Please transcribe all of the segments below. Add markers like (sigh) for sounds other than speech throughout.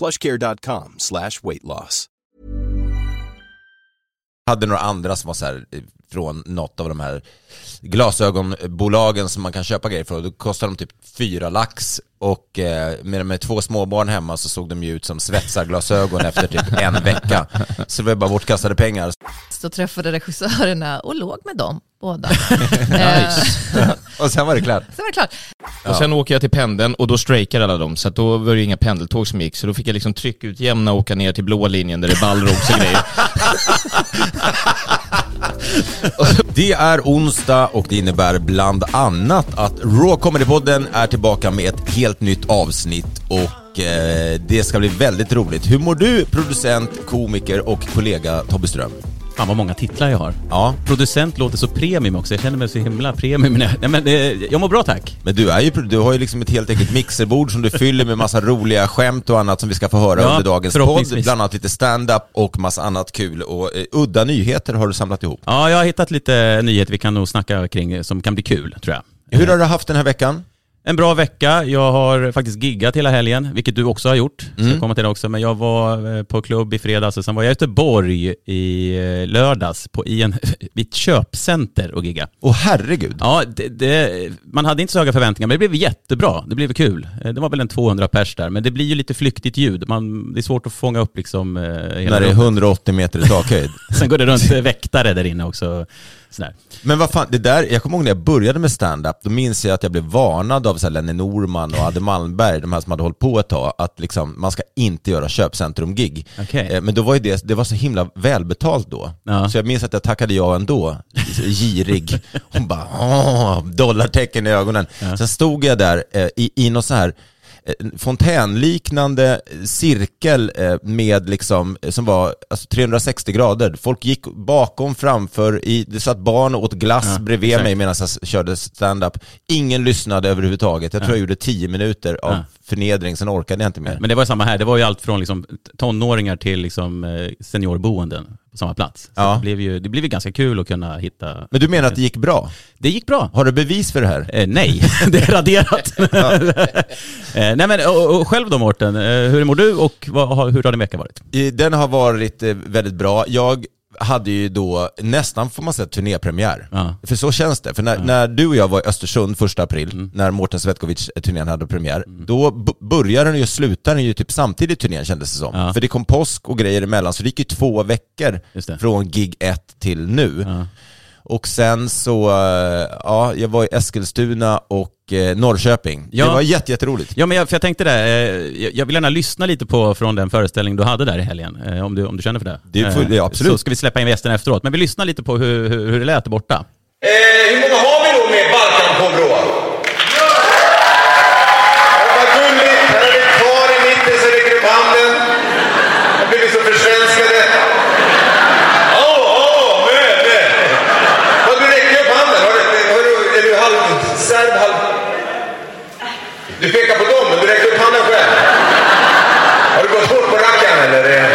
plushcare.com slash weight loss. hade några andra som var så här eh, från något av de här glasögonbolagen som man kan köpa grejer från. Då kostar de typ fyra lax och eh, med, med två småbarn hemma så såg de ju ut som svetsarglasögon efter typ (laughs) en vecka. Så det var bara bortkastade pengar. Så träffade regissörerna och låg med dem båda. (laughs) Nice. (laughs) Och sen var det klart. Sen var det klart. Och sen åker jag till pendeln och då strejkar alla dem, så att då var det inga pendeltåg som gick, så då fick jag liksom tryckutjämna och åka ner till blå linjen där det är ballrogs och grejer. (laughs) Det är onsdag och det innebär bland annat att Raw Comedy-podden är tillbaka med ett helt nytt avsnitt och eh, det ska bli väldigt roligt. Hur mår du, producent, komiker och kollega Tobbe Ström? Fan vad många titlar jag har. Ja, Producent låter så premium också, jag känner mig så himla premium. Nej men eh, jag mår bra tack. men du, är ju, du har ju liksom ett helt enkelt mixerbord som du fyller med massa roliga skämt och annat som vi ska få höra Ja, under dagens podd. Bland annat lite stand-up och massa annat kul och eh, udda nyheter har du samlat ihop. Ja, jag har hittat lite nyheter vi kan nog snacka kring eh, som kan bli kul, tror jag. Hur har du haft den här veckan? En bra vecka. Jag har faktiskt giggat hela helgen, vilket du också har gjort. Så Mm. jag kommer till det också. Men jag var eh, på klubb i fredags och sen var jag i Göteborg i eh, lördags på, i en, (laughs) vid ett köpcenter och gigga. Åh herregud. Ja, det, det, man hade inte så höga förväntningar, men det blev jättebra. Det blev kul. Eh, Det var väl en 200 pers där, men det blir ju lite flyktigt ljud. Man, det är svårt att fånga upp liksom När det är rummet. 180 meter i takhöjd. (laughs) Sen går det runt väktare där inne också. Sådär. Men vad fan, det där, jag kommer ihåg när jag började med stand-up, då minns jag att jag blev varnad av så här Lenny Norman och Adde Malmberg, de här som hade hållit på ett tag, att liksom, man ska inte göra köpcentrum-gig. Okej. Eh, Men då var ju det, det var så himla välbetalt då. Ja. Så jag minns att jag tackade ja ändå, girig. Hon bara, dollartecken i ögonen. Sen stod jag där eh, i, i någon så här fontänliknande cirkel eh, med liksom, eh, som var alltså 360 grader. Folk gick bakom, framför, i, det satt barn och åt glass Ja, bredvid exakt. mig medan jag körde stand-up. Ingen lyssnade överhuvudtaget. Jag tror jag gjorde 10 minuter av Ja. förnedring, sen orkade jag inte mer. Men det var samma här. Det var ju allt från liksom tonåringar till liksom eh, seniorboenden på samma plats. Så Ja. det, blev ju, det blev ju ganska kul att kunna hitta... Men du menar att det gick bra? Det gick bra. Har du bevis för det här? Eh, nej, (laughs) det är raderat. (laughs) (laughs) eh, nej men och, och själv då Mårten, eh, hur mår du och vad, hur har din vecka varit? Den har varit eh, väldigt bra. Jag hade ju då nästan, får man säga, turnépremiär. Ja. För så känns det. För när, när du och jag var i Östersund första april, när Mårten Svetkovic-turnén hade premiär, då b- började den ju och slutade den ju typ samtidigt turnén kändes det som. Ja. För det kom påsk och grejer emellan, så det gick ju två veckor från gig 1 till nu. Och sen så, eh, ja, jag var i Eskilstuna och eh, Norrköping. Ja. Det var jätte, jätteroligt. Ja men jag, för jag tänkte det, eh, jag- vill gärna lyssna lite på från den föreställning du hade där i helgen, om du, om du känner för det. Det får- Eh, ja, absolut. Så ska vi släppa in gästerna efteråt, men vi lyssnar lite på hur, hur, hur det lät borta. Eh, hur många har vi då med Balkan på vrå? Vad gulligt! Här är det ett par i mitten som räcker upp handen. Har blivit så försvenskade. Åh, åh, med, med! Vad du räcker upp handen. Har du, har du, är du halv serb, halv... Du pekar på dem, men du räcker upp handen själv. Har du gått hårt på rackaren eller?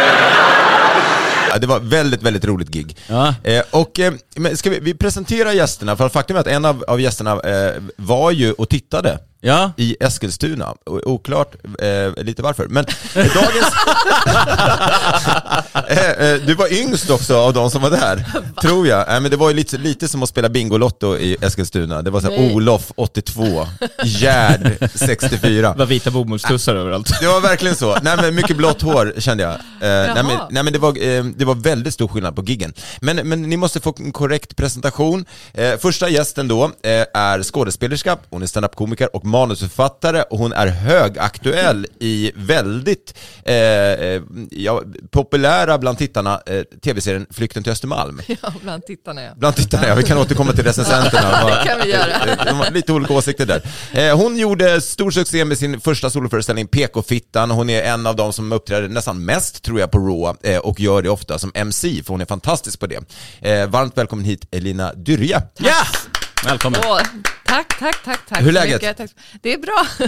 Ja, det var väldigt, väldigt roligt gig. Ja. Eh, och eh, ska vi, vi presentera gästerna, för faktum är att en av, av gästerna eh, var ju och tittade Ja, i Eskilstuna. Oklart eh, lite varför. Men (laughs) dagens, (laughs) Eh, eh, Du var yngst också av de som var där, (laughs) tror jag. Nej, men det var ju lite, lite som att spela Bingolotto i Eskilstuna. Det var så här. Olof 82, Gerd 64. Det var vita bomullstussar överallt. Det var verkligen så. Nej men mycket blått hår kände jag. Eh, nej, men, nej men det var, eh, det var väldigt stor skillnad på giggen. Men, men ni måste få en korrekt presentation. Eh, första gästen då eh, är skådespelerska, hon är standup-komiker och manusförfattare och hon är högaktuell i väldigt eh, eh, ja, populära bland tittarna eh, tv-serien Flykten till Östermalm. (laughs) Ja, bland tittarna ja. Bland tittarna, ja. Vi kan återkomma till recensenterna. (laughs) Det kan vi göra. (laughs) De har lite olika åsikter där. Eh, Hon gjorde stor succé med sin första soloföreställning PK-fittan. Hon är en av de som uppträder nästan mest, tror jag, på Raw eh, och gör det ofta som MC, för hon är fantastisk på det. Eh, Varmt välkommen hit, Elina Dyrja. Ja! Välkommen. Åh, tack, tack, tack, tack Hur är läget? mycket. Tack. Det är bra. (laughs)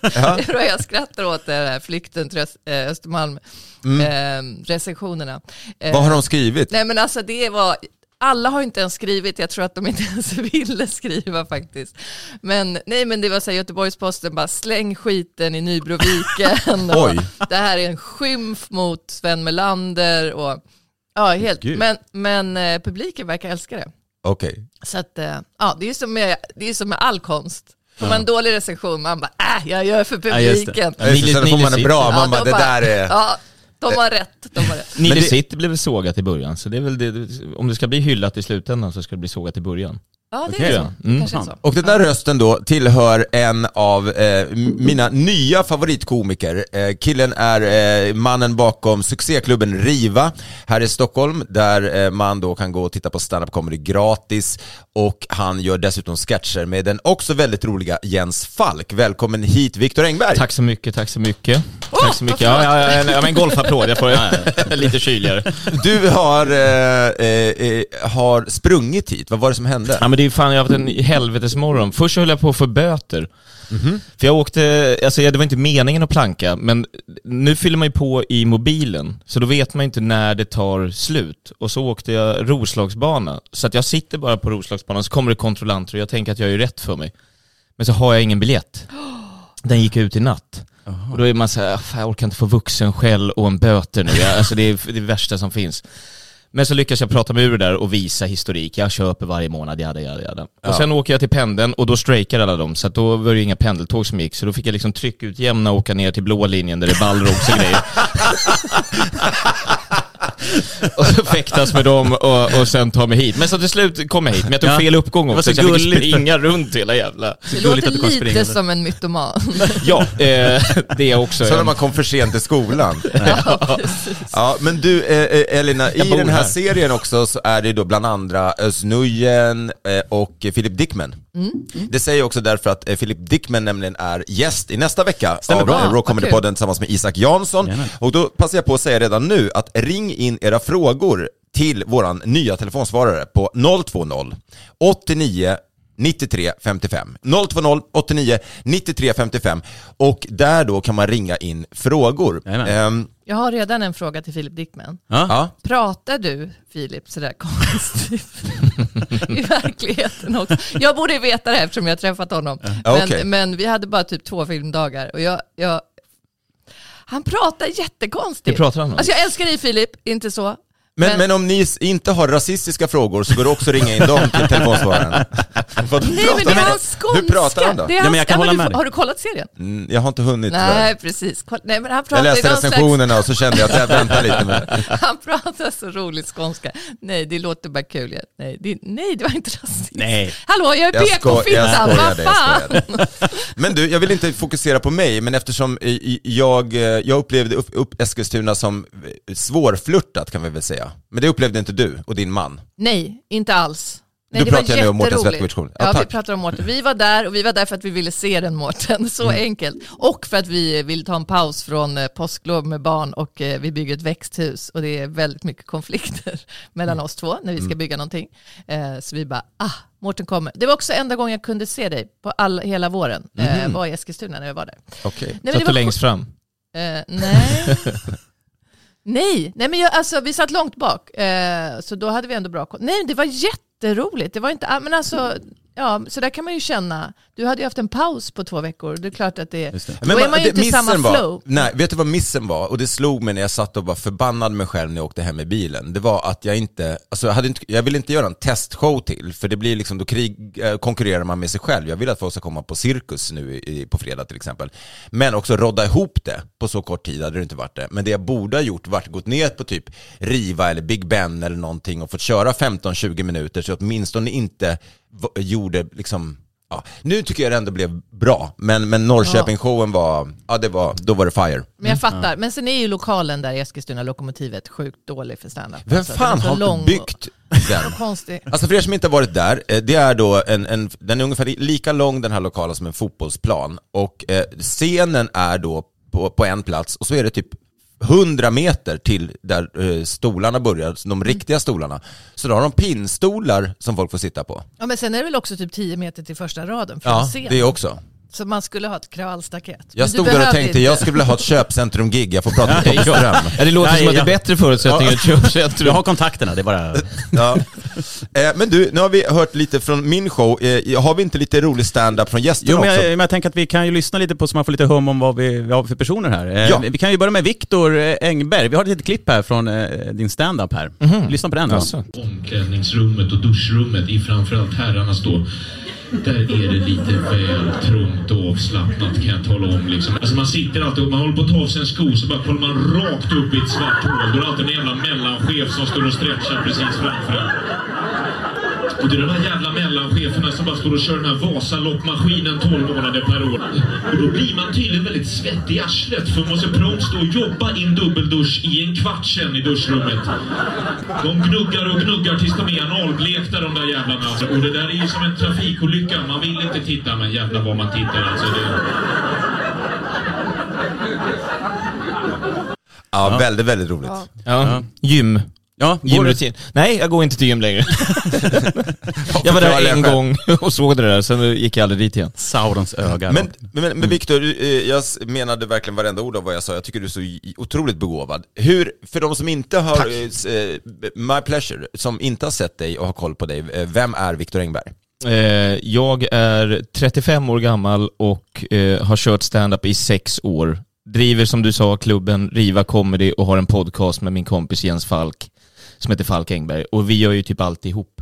det är bra. Jag skrattar åt det här flykten till eh, Östermalm, eh, recensionerna. Eh, Vad har de skrivit? Nej men alltså det var, alla har inte ens skrivit, jag tror att de inte ens (laughs) ville skriva faktiskt. Men nej men det var så här, Göteborgs-Posten bara släng skiten i Nybroviken. (laughs) Oj. Det här är en skymf mot Sven Melander och ja helt, Gud. men, men eh, publiken verkar älska det. Okej. Så att, eh, ja, det är som med, det är som med all konst. Får man en dålig recension, man bara, äh, jag gör för Ja, just det. publiken. Ja, just det, Sen får man en bra, man bara, de det där är... Ja, de har rätt. De har rätt. Nile City blev sågat i början, så det är väl det, om det ska bli hyllat i slutändan så ska det bli sågat i början. Ja, det är så. Mm. Kanske är så. Och den där rösten då tillhör en av eh, mina nya favoritkomiker. Eh, killen är eh, mannen bakom succéklubben Riva här i Stockholm där eh, man då kan gå och titta på stand-up comedy gratis och han gör dessutom sketcher med den också väldigt roliga Jens Falk. Välkommen hit Viktor Engberg! Tack så mycket, tack så mycket. tack så mycket. Ja, ja, ja, ja, men golfapplåd, jag får (laughs) (laughs) lite kyligare. Du har, eh, eh, eh, har sprungit hit, vad var det som hände? Ja men det är fan, jag har haft en helvetesmorgon. Först höll jag på att få böter. Mhm. För jag åkte, alltså det var inte meningen att planka, men nu fyller man ju på i mobilen, så då vet man inte när det tar slut. Och så åkte jag Roslagsbana, så att jag sitter bara på Roslagsbanan, så kommer det kontrollanter och jag tänker att jag gör rätt för mig. Men så har jag ingen biljett. (gasps) Den gick ut i natt. Och då är man såhär, "Fan, jag orkar inte få vuxenskäll och en böter nu. Alltså det är det värsta som finns. Men så lyckas jag prata mig ur det där och visa historik. Jag köper varje månad, jada, jada, jada. Och sen åker jag till pendeln och då strejkar alla dem, så då var det inga pendeltåg som gick. Så då fick jag liksom tryckutjämna och åka ner till blå linjen där det är ballrogs och grejer. (laughs) (laughs) och så fäktas med dem och, och sen ta mig hit. Men så till slut kom jag hit, men jag tog Ja. fel uppgång Det var också, så så jag fick springa runt hela jävla... Det låter att du kom lite springande. som en mytoman. Ja, eh, det är också Så när man kom för sent till skolan. (laughs) ja. Ja, men du eh, eh, Elina, i den här, här. serien också så är det då bland andra Özz Nujen eh, och Philip Dickman. Det säger jag också därför att eh, Philip Dickman nämligen är gäst i nästa vecka Stämmer av bra. eh, Raw Comedy-podden tillsammans med Isak Jansson. Jajamän. Och då passar jag på att säga redan nu att ring in era frågor till våran nya telefonsvarare på 020 89 93 55. 020 89 93 55 och där då kan man ringa in frågor. Ehm, Jag har redan en fråga till Filip Dickman. Ja. Pratar du, Filip, sådär konstigt (laughs) i verkligheten också? Jag borde veta det här eftersom jag har träffat honom. Men, Okej. men vi hade bara typ två filmdagar och jag, jag han pratar jättekonstigt. Det pratar han om. Alltså jag älskar dig Filip, inte så. Men, Men- men om ni inte har rasistiska frågor så går det också att ringa in dem till (laughs) telefonsvararen. Nej men det är hans skånska. Hur pratar han då? Det är Ja, men jag kan hålla du, med dig. Har du kollat serien? Mm, jag har inte hunnit Nej tyvärr. precis. Nej, men han Jag pratar i läste någon slags recensionerna och så kände jag att jag väntar lite med (laughs) Han pratar så roligt skånska. Nej, det låter bara kul. Ja. Nej, det, nej, det var inte rasistiskt. Nej. Hallå, jag är Jag jag PK-fittan, vad jag fan? Men du, jag vill inte fokusera på mig, men eftersom jag, eh, jag upplevde upp, upp Eskilstuna som eh, svårflörtat kan vi väl säga. Men det upplevde inte du och din man. Nej, inte alls. Nej, Du pratar nu om Mårten jätteroligt. Svetkovic. Ja, Ja, vi pratar om Mårten. Vi var där och vi var där för att vi ville se den Mårten. Så Mm. enkelt. Och för att vi vill ta en paus från eh, påsklov med barn och eh, vi bygger ett växthus och det är väldigt mycket konflikter (laughs) mellan Mm. oss två när vi ska bygga någonting. Eh, Så vi bara, ah, Mårten kommer. Det var också enda gången jag kunde se dig på all, hela våren. Eh, var i Eskilstuna när jag var där. Okej. Men Satt det du längst fram? Eh, nej. (laughs) nej, nej men jag, alltså, vi satt långt bak, eh, så då hade vi ändå bra koll. Nej, det var jätteroligt. Det var inte, ah, men alltså, Ja, så där kan man ju känna. Du hade ju haft en paus på två veckor. Det är klart att det, Just det. då är man ju inte i samma var, flow. Nej, vet du vad missen var? Och det slog mig när jag satt och var förbannad mig själv när jag åkte hem i bilen. Det var att jag inte, alltså jag, hade inte, jag ville inte göra en testshow till, för det blir liksom, då krig, eh, konkurrerar man med sig själv. Jag vill att folk ska komma på cirkus nu i, på fredag till exempel. Men också rodda ihop det på så kort tid hade det inte varit det. Men det jag borde ha gjort var att gått ner på typ Riva eller Big Ben eller någonting och fått köra 15-20 minuter så åtminstone inte gjorde liksom Ja, nu tycker jag det ändå blev bra, men, men Norrköping-showen var, ja det var, då var det fire. Men jag fattar. Men sen är ju lokalen där i Eskilstuna, Lokomotivet, sjukt dålig för standup. Vem Alltså, fan den är så har lång byggt den? (laughs) konstig. Alltså för er som inte har varit där, eh, det är då en, en den är ungefär lika lång den här lokalen som en fotbollsplan och eh, scenen är då på, på en plats och så är det typ 100 meter till där eh, stolarna börjar, de riktiga stolarna. Så då har de pinnstolar som folk får sitta på. Ja, men sen är det väl också typ 10 meter till första raden från Ja, scenen. det också. Så man skulle ha ett kravallstaket. Jag stod där och tänkte, inte. jag skulle vilja ha ett köpcentrum-gig, jag får prata med Tommy Ström. Ja, det låter Nej, som att det är ja. bättre förutsättningar i ett köpcentrum. har kontakterna, det är bara... Ja. Eh, men du, nu har vi hört lite från min show. Eh, har vi inte lite rolig stand-up från gästerna Jo, men också? jag, men jag tänker att vi kan ju lyssna lite på så man får lite hum om vad vi, vad har för personer här. Eh, Ja. Vi kan ju börja med Viktor eh, Engberg. Vi har ett litet klipp här från eh, din stand-up här. Lyssna på den. Alltså. omklädningsrummet och duschrummet i framförallt herrarnas då. Där är det lite väl trångt och avslappnat kan jag tala om. Liksom. Alltså man sitter alltid och man håller på att ta av sig en sko så bara kollar man rakt upp i ett svart hål. Då är det alltid en jävla mellanchef som står och stretchar precis framför en. Och det är de här jävla mellancheferna som bara står och kör den här Vasaloppmaskinen 12 månader per år. Och då blir man tydligen väldigt svettig i arslet för man måste prompt stå och jobba i en dubbeldusch i en kvart sen i duschrummet. De gnuggar och gnuggar tills de är analblekta de där jävlarna. Och det där är ju som en trafikolycka. Man vill inte titta men jävlar vad man tittar alltså. Det... Ja, väldigt, väldigt roligt. Ja. Gym. Ja? Gymrutin. Nej, jag går inte till gym längre. (laughs) jag var där en gång (laughs) och såg det där, sen gick jag aldrig dit igen. Saurons öga. Men, men, men Viktor, eh, jag menade verkligen varenda ord av vad jag sa. Jag tycker du är så otroligt begåvad. Hur, för de som inte har, eh, s- eh, My Pleasure, som inte har sett dig och har koll på dig, eh, vem är Viktor Engberg? Eh, jag är 35 år gammal och eh, har kört stand-up i sex år. Driver som du sa klubben Riva Comedy och har en podcast med min kompis Jens Falk som heter Falk Engberg och vi gör ju typ alltihop.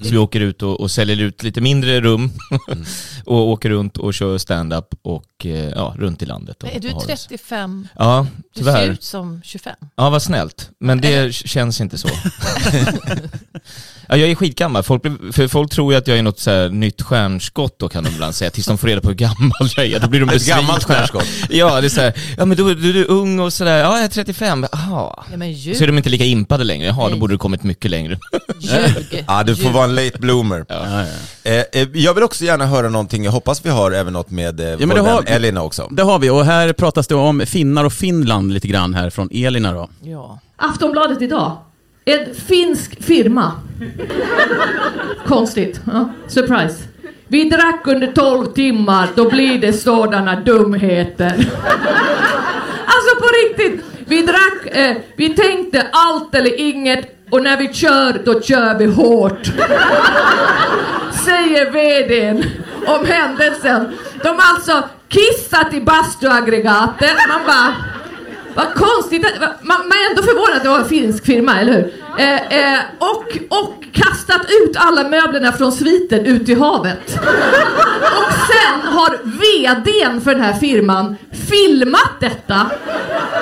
Så vi åker ut och, och säljer ut lite mindre rum (laughs) och åker runt och kör stand-up och eh, ja, runt i landet. Och, är du och har oss. 35? Ja, Du ser tyvärr. ut som 25. Ja, vad snällt. Men det känns inte så. (laughs) ja, jag är skitgammal. Folk, för folk tror ju att jag är något så här nytt stjärnskott då kan de ibland säga, tills de får reda på hur gammal jag är. Då blir de Ett besvikna. gammalt stjärnskott. Ja, det är så här, ja men du, du, du är ung och sådär, ja jag är 35, jaha. Ja, men ljug. Så är de inte lika impade längre, jaha då borde du kommit mycket längre. ljug. Ja, du får ljug. Vara en late bloomer. Ja, ja. Eh, eh, jag vill också gärna höra någonting, jag hoppas vi har även något med eh, men vår har- vän Elina också. Det har vi och här pratas det om finnar och Finland lite grann här från Elina då. Ja. Aftonbladet idag. En finsk firma. Konstigt. Ja. Surprise. Vi drack under 12 timmar, då blir det sådana dumheter. alltså på riktigt. Vi drack, eh, vi tänkte allt eller inget och när vi kör, då kör vi hårt. Säger VDn om händelsen. De har alltså kissat i bastuaggregatet. Man bara... Vad konstigt, att- man, man är ändå förvånad att det var en finsk firma, eller hur? Eh, eh, och, och kastat ut alla möblerna från sviten ut i havet. Och sen har VDn för den här firman filmat detta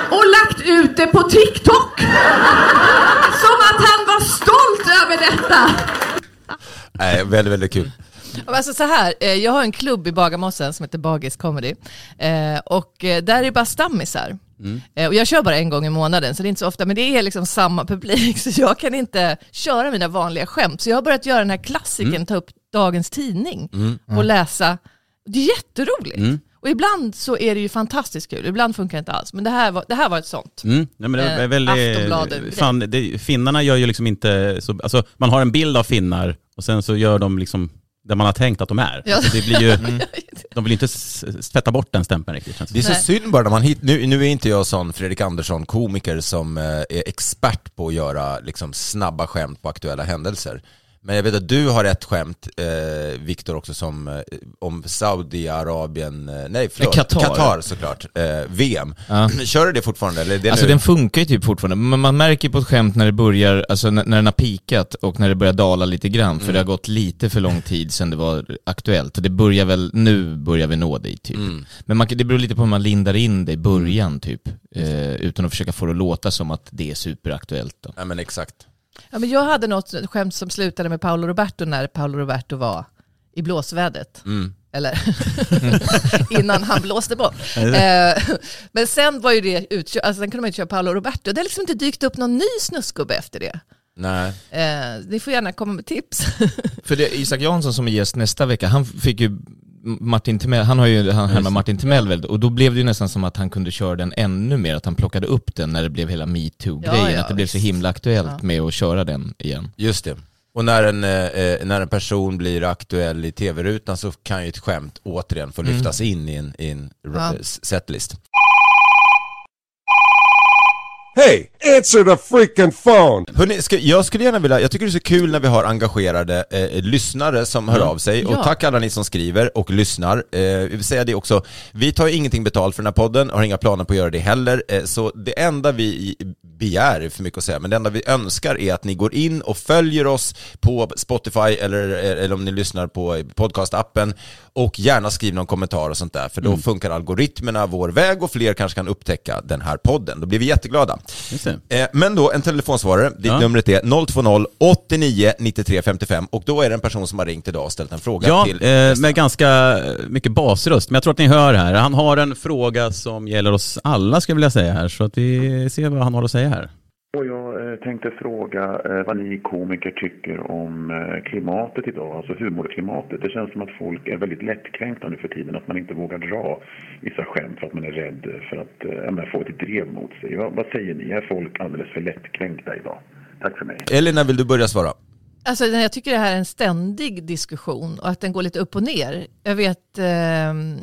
och lagt ut det på TikTok. Som att han var stolt över detta. Nej, väldigt, väldigt kul. Alltså så här, eh, jag har en klubb i Bagarmossen som heter Bagis Comedy. Eh, och eh, där är det bara stammisar. Eh, och jag kör bara en gång i månaden, så det är inte så ofta, men det är liksom samma publik, (laughs) så jag kan inte köra mina vanliga skämt. Så jag har börjat göra den här klassiken, ta upp dagens tidning och läsa. Det är jätteroligt. Och ibland så är det ju fantastiskt kul, ibland funkar det inte alls. Men det här var, det här var ett sånt. Mm. Nej, men det är Eh, väl, Aftonbladet. fan, det, finnarna gör ju liksom inte så, alltså man har en bild av finnar och sen så gör de liksom där man har tänkt att de är. Ja. Alltså, det blir ju, (laughs) de vill ju inte tvätta bort den stämpeln riktigt. Känns Det är så Nej. synd bara när man hit, nu, nu är inte jag sån Fredrik Andersson komiker som eh, är expert på att göra liksom, snabba skämt på aktuella händelser. Men jag vet att du har ett skämt, eh, Viktor, också som, eh, om Saudiarabien, eh, nej förlåt, Qatar. Qatar såklart, eh, VM. Ja. Kör du det fortfarande? Eller är det Alltså nu? den funkar ju typ fortfarande, men man märker på ett skämt när det börjar, alltså när, när den har pikat och när det börjar dala lite grann, för det har gått lite för lång tid sedan det var aktuellt. Och det börjar väl, nu börjar vi nå dit typ. Men man, det beror lite på hur man lindar in det i början typ, eh, utan att försöka få det att låta som att det är superaktuellt då. Nej men exakt. Ja, men jag hade något skämt som slutade med Paolo Roberto när Paolo Roberto var i blåsvädret. Mm. Eller (laughs) innan han blåste bort. Eh, men sen var ju det utkört, alltså sen kunde man inte köra Paolo Roberto. Det har liksom inte dykt upp någon ny snusgubbe efter det. Nej. Eh, ni får gärna komma med tips. För det, Isak Jansson som är gäst nästa vecka, han fick ju Martin Timell, han har ju han härmar Martin Timell väldigt, och då blev det ju nästan som att han kunde köra den ännu mer, att han plockade upp den när det blev hela metoo-grejen, Ja, ja, att det blev så himla aktuellt Ja. med att köra den igen. Just det. Och när en, eh, när en person blir aktuell i tv-rutan så kan ju ett skämt återigen få lyftas in i en, i en Ja. setlist. Hey, answer the freaking phone! Hörrni, ska, jag skulle gärna vilja, jag tycker det är så kul när vi har engagerade eh, lyssnare som hör av sig och Ja. tack alla ni som skriver och lyssnar. Eh, vi vill säga det också, vi tar ju ingenting betalt för den här podden, har inga planer på att göra det heller, eh, så det enda vi begär, är för mycket att säga, men det enda vi önskar är att ni går in och följer oss på Spotify eller, eller om ni lyssnar på podcastappen och gärna skriver någon kommentar och sånt där, för då funkar algoritmerna vår väg och fler kanske kan upptäcka den här podden. Då blir vi jätteglada. Just det. Eh, Men då en telefonsvarare, ditt Ja. numret är 020 89 93 55 och då är det en person som har ringt idag och ställt en fråga Ja, till eh, gästerna. med ganska mycket basröst. Men jag tror att ni hör här. Han har en fråga som gäller oss alla, skulle jag vilja säga här. Så att vi ser vad han har att säga här. Och jag eh, tänkte fråga eh, vad ni komiker tycker om eh, klimatet idag, alltså humorklimatet. Det känns som att folk är väldigt lättkränkta nu för tiden, att man inte vågar dra vissa skämt för att man är rädd för att eh, ja, men få ett drev mot sig. Vad, vad säger ni? Är folk alldeles för lättkränkta idag? Tack för mig. Elina, vill du börja svara? Alltså, jag tycker det här är en ständig diskussion och att den går lite upp och ner. Jag vet, ehm,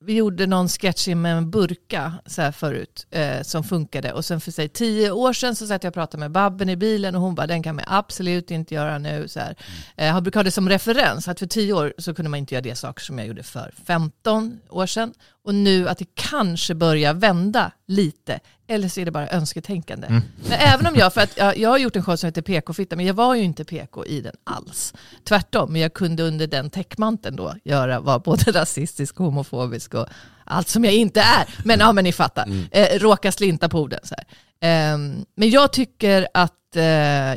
vi gjorde någon sketch med en burka så här förut eh, som funkade och sen för sig tio år sedan så satt jag och pratade med Babben i bilen och hon bara den kan man absolut inte göra nu. Så här. Eh, jag brukar ha det som referens att för tio år så kunde man inte göra det saker som jag gjorde för 15 år sedan och nu att det kanske börjar vända lite eller så är det bara önsketänkande. Men även om jag, för att jag, jag har gjort en show som heter PK-fitta, men jag var ju inte PK i den alls. Tvärtom, men jag kunde under den täckmanteln då göra, vara både (laughs) rasistisk, homofobisk och allt som jag inte är. Men ja, men ni fattar. Eh, råka slinta på orden. Så här. Ehm, men jag tycker att, eh,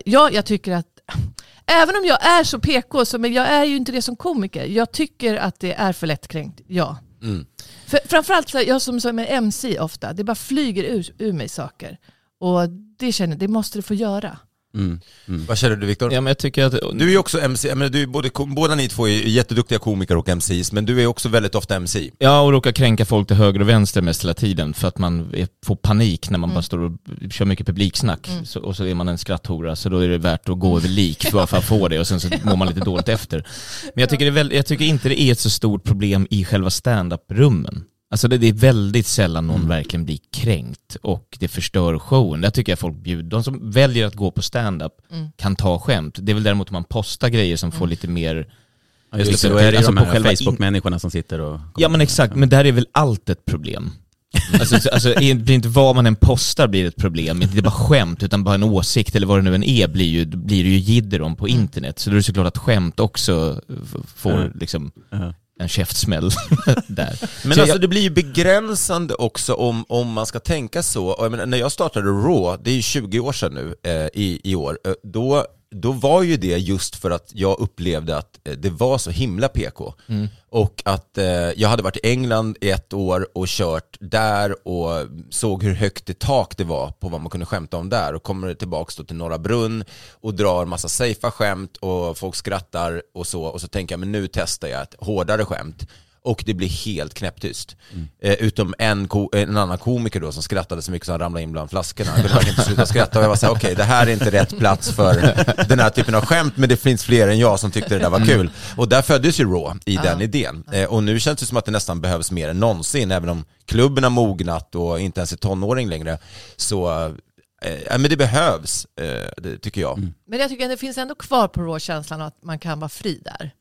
ja, jag tycker att (sniffs) Även om jag är så PK, så, men jag är ju inte det som komiker. Jag tycker att det är för lättkränkt, ja. Mm. För, framförallt så här, jag som, som är MC ofta, det bara flyger ur, ur mig saker. Och det känner det måste det få göra. Vad känner du Viktor? Ja men jag tycker att, Du är ju också MC, menar, du är både, båda ni två är jätteduktiga komiker och MCs, men du är också väldigt ofta MC. Ja, och råkar kränka folk till höger och vänster mest hela tiden för att man är, får panik när man Mm. bara står och kör mycket publiksnack så, och så är man en skratthora så då är det värt att gå över lik för, för att få det och sen så mår man lite dåligt efter. Men jag tycker, väl, jag tycker inte det är ett så stort problem i själva stand-up-rummen. Alltså det, det är väldigt sällan någon verkligen blir kränkt och det förstör showen. Där tycker jag folk bjuder, de som väljer att gå på stand-up kan ta skämt. Det är väl däremot om man postar grejer som får lite mer Ja, just det, då är det alltså de på här Facebook-människorna som sitter och... Ja men exakt, men där är väl allt ett problem. Alltså, så- alltså är- blir inte vad man än postar blir ett problem, inte bara skämt utan bara en åsikt eller vad det nu än är blir, ju, blir det ju jidder om på internet. Så då är det såklart att skämt också får liksom Ja. En käftsmäll (laughs) där. Men Så alltså jag, det blir ju begränsande också om, om man ska tänka så. Och jag menar, när jag startade Raw, det är ju 20 år sedan nu eh, i, i år, eh, då, då var ju det just för att jag upplevde att eh, det var så himla PK. Och att eh, jag hade varit i England i ett år och kört där och såg hur högt i tak det var på vad man kunde skämta om där. Och kommer tillbaka till Norra Brunn och drar massa safea skämt och folk skrattar och så. Och så tänker jag men nu testar jag ett hårdare skämt och det blir helt knäpptyst. Eh, utom en, ko- en annan komiker då som skrattade så mycket så han ramlade in bland flaskorna. Han kunde inte sluta skratta och jag var såhär, okej det här är inte rätt plats för den här typen av skämt men det finns fler än jag som tyckte det där var kul. Och där föddes ju Raw i den idén. Eh, och nu känns det som att det nästan behövs mer än någonsin, även om klubben har mognat och inte ens är tonåring längre. Så eh, ja, men det behövs, eh, det tycker jag. Men jag tycker att det finns ändå kvar på råkänslan att man kan vara fri där.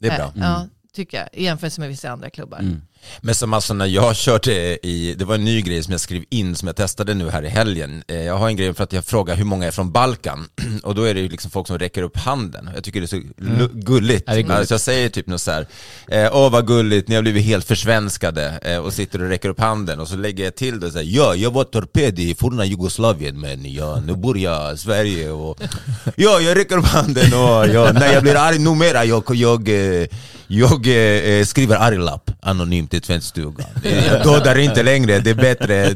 Det är Eh, bra. Ja, tycker jag. I jämförelse med vissa andra klubbar. Mm. Men som alltså när jag körde i, det var en ny grej som jag skrev in som jag testade nu här i helgen. Eh, Jag har en grej för att jag frågar hur många är från Balkan (clears throat) och då är det ju liksom folk som räcker upp handen. Jag tycker det är så lu- gulligt. Är gulligt. Alltså jag säger typ något så här, eh, åh vad gulligt, ni har blivit helt försvenskade eh, och sitter och räcker upp handen och så lägger jag till det så här, ja jag var torped i forna Jugoslavien men ja, nu bor jag i Sverige och (laughs) ja jag räcker upp handen och ja, när jag blir arg numera jag, jag, jag eh, skriver arglapp anonymt i tvättstugan. Dödar inte längre, det är bättre.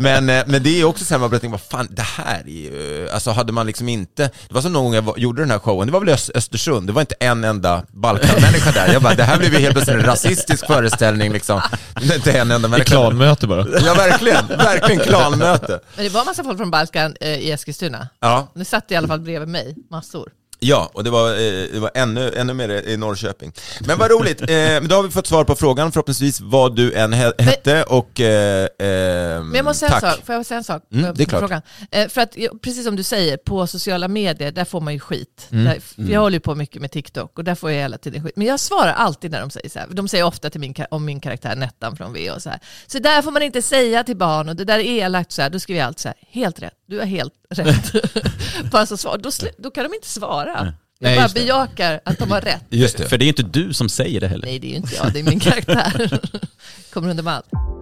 Men, eh, men det är också så här, man börjar tänka, vad fan, det här är ju... Alltså hade man liksom inte... Det var som någon gång jag var, gjorde den här showen, det var väl Östersund, det var inte en enda Balkanmänniska där. Jag bara, det här blev ju helt plötsligt en rasistisk föreställning liksom. Det är inte en enda människa. klanmöte bara. Ja verkligen, verkligen klanmöte. Men det var massa folk från Balkan eh, i Eskilstuna. Ja, Det satt i alla fall bredvid mig, massor. Ja, och det var, eh, det var ännu, ännu mer i Norrköping. Men vad roligt, eh, då har vi fått svar på frågan förhoppningsvis vad du än he- hette och... Eh, eh, Men jag måste säga tack. en sak, får jag säga en sak? Mm, på det är klart. Frågan? Eh, för att, precis som du säger, på sociala medier, där får man ju skit. Mm, Där, Jag håller ju på mycket med TikTok och där får jag hela tiden skit. Men jag svarar alltid när de säger så här. De säger ofta till min, om min karaktär Nettan från V och så här. Så där får man inte säga till barn och det där är elakt så här. Då skriver jag alltid så här, helt rätt, du har helt rätt. (laughs) Bara så svar. Då, då kan de inte svara. Jag Nej, bara bejakar att de har rätt. Just det. För det är inte du som säger det heller. Nej, det är inte jag, det är min karaktär. (laughs) Kommer under med allt.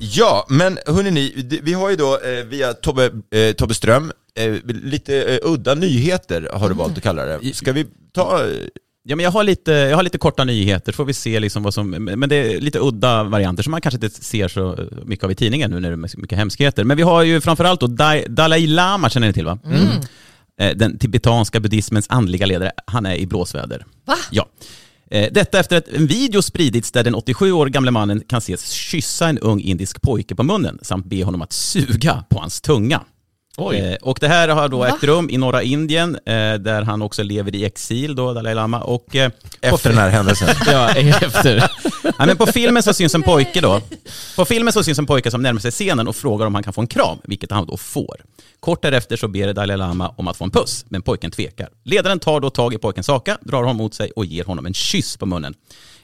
Ja, men det- vi har ju då eh, via Tobbe, eh, Tobbe Ström, eh, lite eh, udda nyheter har du valt att kalla det. Ska vi ta... eh, Ja, men jag, har lite, jag har lite korta nyheter, så får vi se liksom vad som... Men det är lite udda varianter som man kanske inte ser så mycket av i tidningen nu när det är mycket hemskheter. Men vi har ju framförallt då Dai- Dalai Lama, känner ni till va? Eh, Den tibetanska buddhismens andliga ledare, han är i blåsväder. Va? Ja. Eh, detta efter att en video spridits där den 87 år gamle mannen kan ses kyssa en ung indisk pojke på munnen samt be honom att suga på hans tunga. Oj. Eh, Och det här har då Va? ägt rum i norra Indien, eh, där han också lever i exil, då, Dalai Lama. Och, eh, Efter den här händelsen. (laughs) Ja, efter. ja, men på filmen så syns en pojke då. På filmen så syns en pojke som närmar sig scenen och frågar om han kan få en kram, vilket han då får. Kort därefter så ber Dalai Lama om att få en puss, men pojken tvekar. Ledaren tar då tag i pojkens haka, drar honom mot sig och ger honom en kyss på munnen.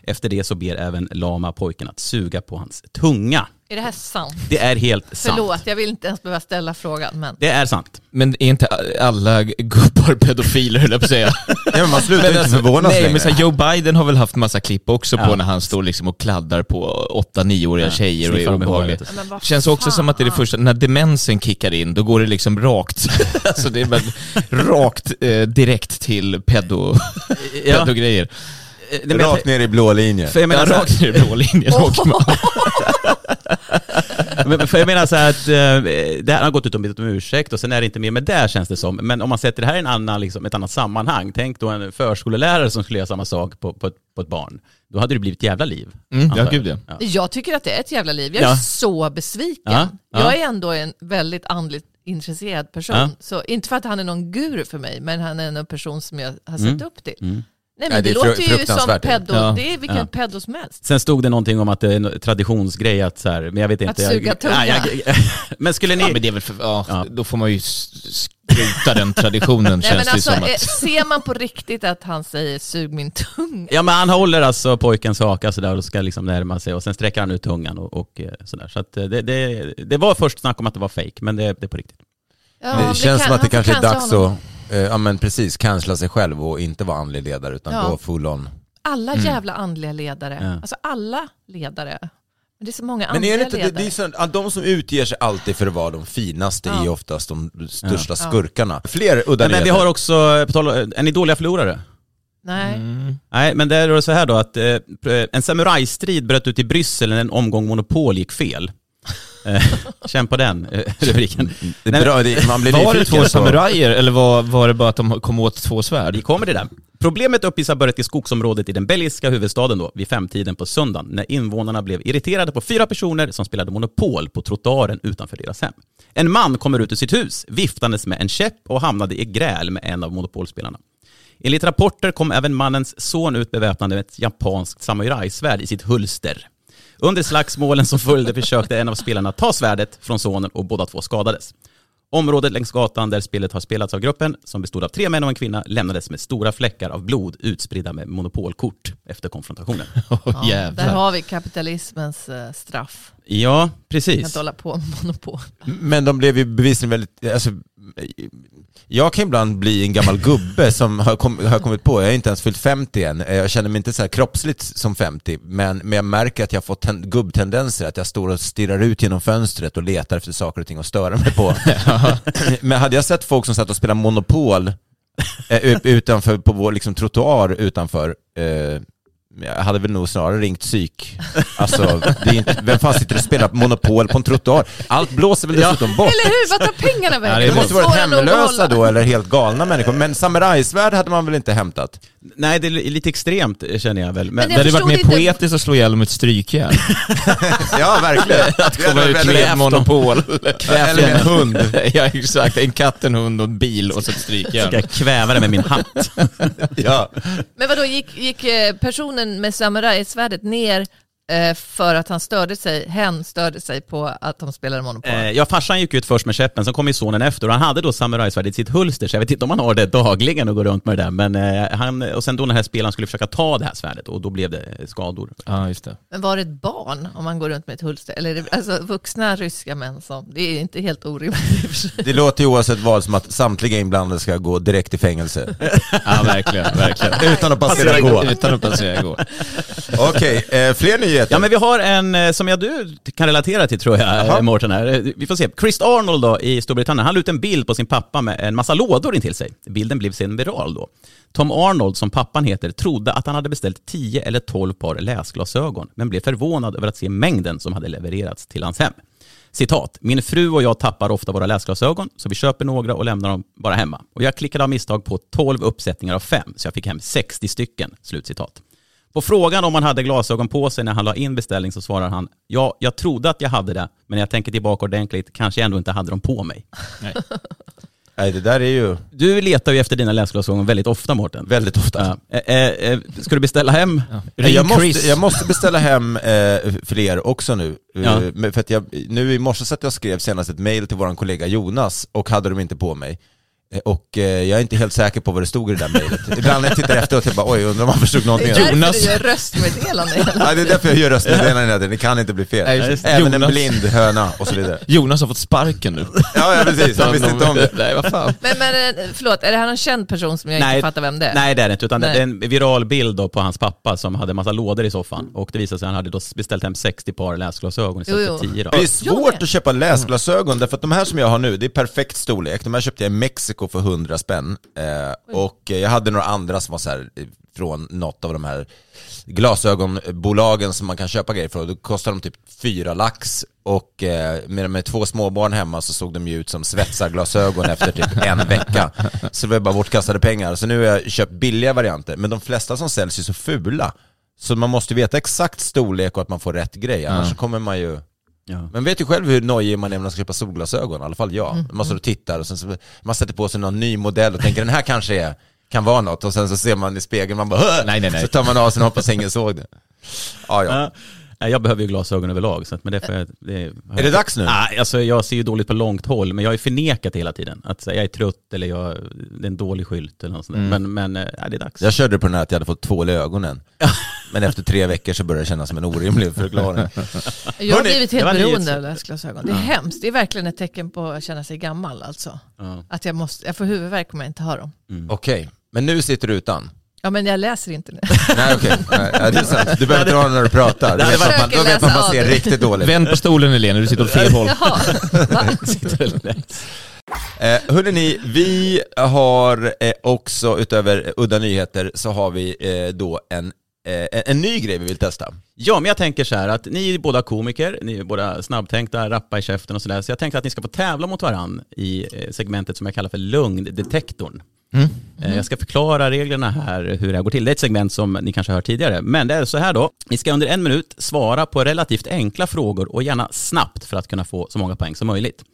Efter det så ber även Lama pojken att suga på hans tunga. Är det här sant? Det är helt sant. Förlåt, jag vill inte ens behöva ställa frågan, men... Det är sant. Men är inte alla gubbar pedofiler höll jag på att säga? (laughs) Ja, men man slutar inte förvånas Nej, längre. men så här, Joe Biden har väl haft massa klipp också Ja. på när han står liksom och kladdar på 8-9-åriga Ja, tjejer och är obehaglig. Men vad Känns också som att det är det första, när demensen kickar in, då går det liksom rakt, (laughs) alltså det är bara rakt eh, direkt till pedo, Ja. pedogrejer. Eh, nej, Rakt ner i blå linjen. För jag Ja, menar, här- rakt ner i blå linjen åker man. (laughs) Men, för jag menar så här att eh, det här har gått ut och bett om ursäkt och sen är det inte mer med det känns det som. Men om man sätter det här i en annan, liksom, ett annat sammanhang, tänk då en förskolelärare som skulle göra samma sak på, på, ett, på ett barn. Då hade det blivit ett jävla liv. Mm, ja, jag. gud ja. Jag tycker att det är ett jävla liv. Jag är Ja. så besviken. Ja, ja. Jag är ändå en väldigt andligt intresserad person. Ja. Så inte för att han är någon guru för mig, men han är en person som jag har sett Mm. upp till. Mm. Nej, men det det, fru- låter ju som pedo. Ja. Det är vilken Ja. pedo som helst. Sen stod det någonting om att det är en traditionsgrej att så här, men jag vet inte. Att suga tunga. jag, (laughs) men skulle ni... Ja, men det är väl för, ja, Ja. Då får man ju s- skrota den traditionen (laughs) Nej, känns men det alltså, som. eh, Att, ser man på riktigt att han säger sug min tunga? Ja men han håller alltså pojkens haka sådär och ska liksom närma sig och sen sträcker han ut tungan och, och eh, sådär. Så att eh, det, det, det var först snack om att det var fake men det, det är på riktigt. Ja, det känns kan- som att det får kanske är dags honom. att, eh, ja men precis, cancella sig själv och inte vara andlig ledare utan Ja. gå full on. Alla Mm. jävla andliga ledare. Ja. Alltså alla ledare. Men det är så många Men andliga är det inte, ledare. det är så, de som utger sig alltid för att vara de finaste Ja. är oftast de största Ja. skurkarna. Fler udda Men, men vi har också, på tal, är ni dåliga förlorare? Nej. Nej, men det är så här då att eh, en samurajstrid bröt ut i Bryssel när en omgång Monopol gick fel. Eh, Känn på den eh, (laughs) rubriken. Det är bra, det, man blir var det två samurajer eller var, var det bara att de kom åt två svärd? Vi kommer till det. Problemet uppvisar börjat i skogsområdet i den belgiska huvudstaden då, vid femtiden på söndagen, när invånarna blev irriterade på fyra personer som spelade Monopol på trottoaren utanför deras hem. En man kommer ut ur sitt hus, viftandes med en käpp och hamnade i gräl med en av Monopolspelarna. Enligt rapporter kom även mannens son ut beväpnad med ett japanskt samurajsvärd i sitt hulster. Under slagsmålen som följde försökte en av spelarna ta svärdet från sonen och båda två skadades. Området längs gatan där spelet har spelats av gruppen, som bestod av tre män och en kvinna, lämnades med stora fläckar av blod utspridda med monopolkort efter konfrontationen. (laughs) Ja, där har vi kapitalismens eh, straff. Ja, Man kan precis. inte hålla på med monopol. Men de blev ju bevisligen väldigt, alltså, jag kan ibland bli en gammal gubbe (laughs) som har, kom, har kommit på, jag är inte ens fyllt 50 än, jag känner mig inte så här kroppsligt som 50, men, men jag märker att jag fått ten, gubbtendenser, att jag står och stirrar ut genom fönstret och letar efter saker och ting att störa mig på. (laughs) (laughs) men hade jag sett folk som satt och spelade Monopol eh, ut- utanför, på vår liksom, trottoar utanför, eh, jag hade väl nog snarare ringt psyk. Alltså, det är inte, vem fan sitter och spelar Monopol på en trottoar? Allt blåser väl dessutom bort. Eller hur? Vad tar pengarna vägen? Det måste varit hemlösa då, eller helt galna människor. Men samurajsvärd hade man väl inte hämtat? Nej, det är lite extremt känner jag väl. Men det jag hade varit mer inte- poetiskt att slå ihjäl dem med ett strykjärn. (laughs) Ja, verkligen. (laughs) att komma ut med monopol. Eller med en hund. (laughs) ja, exakt. En katt, en hund och en bil och så ett strykjärn. Ska jag kväva det med min hatt? Ja. Men vadå, gick, gick eh, men med samurajsvärdet ner för att han störde sig, hen störde sig på att de spelade Monopol? Eh, ja, farsan gick ut först med käppen, sen kom ju sonen efter och han hade då samurajsvärdet i sitt hulster, så jag vet inte om han har det dagligen och går runt med det där, men eh, han, och sen då när den här spelaren skulle försöka ta det här svärdet och då blev det skador. Ja, just det. Men var det ett barn om man går runt med ett hulster? Eller är det, alltså vuxna ryska män som, det är inte helt orimligt. Det låter ju oavsett vad som att samtliga inblandade ska gå direkt i fängelse. (laughs) Ja, verkligen. verkligen. Utan att passera gå. Utan att passera gå. Okej, eh, fler nyheter. Ja men vi har en eh, som jag du kan relatera till tror jag, eh, Mårten här. Eh, Vi får se. Chris Arnold då i Storbritannien, han la ut en bild på sin pappa med en massa lådor intill sig. Bilden blev sen viral då. Tom Arnold, som pappan heter, trodde att han hade beställt 10 eller 12 par läsglasögon, men blev förvånad över att se mängden som hade levererats till hans hem. Citat, min fru och jag tappar ofta våra läsglasögon, så vi köper några och lämnar dem bara hemma. Och jag klickade av misstag på 12 uppsättningar av 5, så jag fick hem 60 stycken. Slutcitat. På frågan om han hade glasögon på sig när han la in beställning så svarar han Ja, jag trodde att jag hade det, men när jag tänker tillbaka ordentligt kanske jag ändå inte hade dem på mig. Nej, (laughs) det där är ju Du letar ju efter dina läsglasögon väldigt ofta Mårten. väldigt ofta. Ja. Eh, eh, eh, ska du beställa hem? Nej, Jag Chris. måste, jag måste beställa hem eh, fler också nu. Ja. för att jag, nu i morse satt jag skrev senast ett mail till vår kollega Jonas och hade dem inte på mig. Eh, Och eh, jag är inte helt säker på vad det stod i det där mejlet. Ibland när jag tittar efteråt, jag bara oj, undrar om han förstod någonting. Det är därför Jonas. du gör röstmeddelanden. Ja, det är därför jag gör röstmeddelanden hela tiden. det kan inte bli fel. Nej, det. Även en Jonas. blind höna och så vidare. Jonas har fått sparken nu. Ja, ja precis, han visste inte om det. Nej, vad fan. Men, men eh, förlåt, är det här någon känd person som jag Nej. inte fattar vem det är? Nej det är det inte, utan det Nej. är en viral bild då på hans pappa som hade massa lådor i soffan. Och det visade sig att han hade då beställt hem 60 par läsglasögon istället Jo, för jo. 10 då. Det är svårt att köpa läsglasögon därför att de här som jag har nu, det är perfekt storlek. De här köpte jag i Mexiko SEK för 100 spänn. Eh, och jag hade några andra som var så här eh, från något av de här glasögonbolagen som man kan köpa grejer från. Då kostar de typ fyra lax och eh, med, med två småbarn hemma så såg de ju ut som svetsarglasögon efter typ (laughs) en vecka. Så det var bara bortkastade pengar. Så nu har jag köpt billiga varianter, men de flesta som säljs är så fula. Så man måste veta exakt storlek och att man får rätt grej, annars så kommer man ju... Man vet ju själv hur nojig man är när man ska köpa solglasögon, i alla fall jag. Mm. Man står och tittar och sen så, man sätter på sig någon ny modell och tänker den här kanske är, kan vara något och sen så ser man i spegeln, man bara "Hö!" Nej, nej, nej. Så tar man av sig och hoppas ingen såg det. Ja, ja. Nej, Jag behöver ju glasögon överlag. Så att, men det, får jag- det, Är det dags nu? Nej, alltså jag ser ju dåligt på långt håll, men jag har ju förnekat hela tiden. Att så, jag är trött eller jag, det är en dålig skylt eller något sånt. Mm. Men, men eh, ja, det är dags. Jag körde på den här att jag hade fått tvål i ögonen. Men efter tre veckor så började det kännas som en orimlig förklaring. (laughs) Jag har blivit helt beroende av läsglasögon. Det är Ja. hemskt. Det är verkligen ett tecken på att känna sig gammal alltså. Ja. Att jag, måste, jag får huvudvärk om jag inte har dem. Okej, men nu sitter du utan? Ja men jag läser inte nu. (laughs) Nej okej, ja, det är sant. Du behöver inte ha när du pratar. Då Jag vet man, då vet man, man ser riktigt dåligt. Vänd på stolen Helene, du sitter åt fel håll. Jaha. (laughs) Eh, hörrni, vi har eh, också utöver udda nyheter så har vi eh, då en, eh, en ny grej vi vill testa. Ja, men jag tänker så här att ni är båda komiker, ni är båda snabbtänkta, rappa i käften och sådär. Så jag tänkte att ni ska få tävla mot varann i eh, segmentet som jag kallar för lögndetektorn. Mm. Eh, Jag ska förklara reglerna här, hur det här går till. Det är ett segment som ni kanske har hört tidigare. Men det är så här då, ni ska under en minut svara på relativt enkla frågor och gärna snabbt för att kunna få så många poäng som möjligt.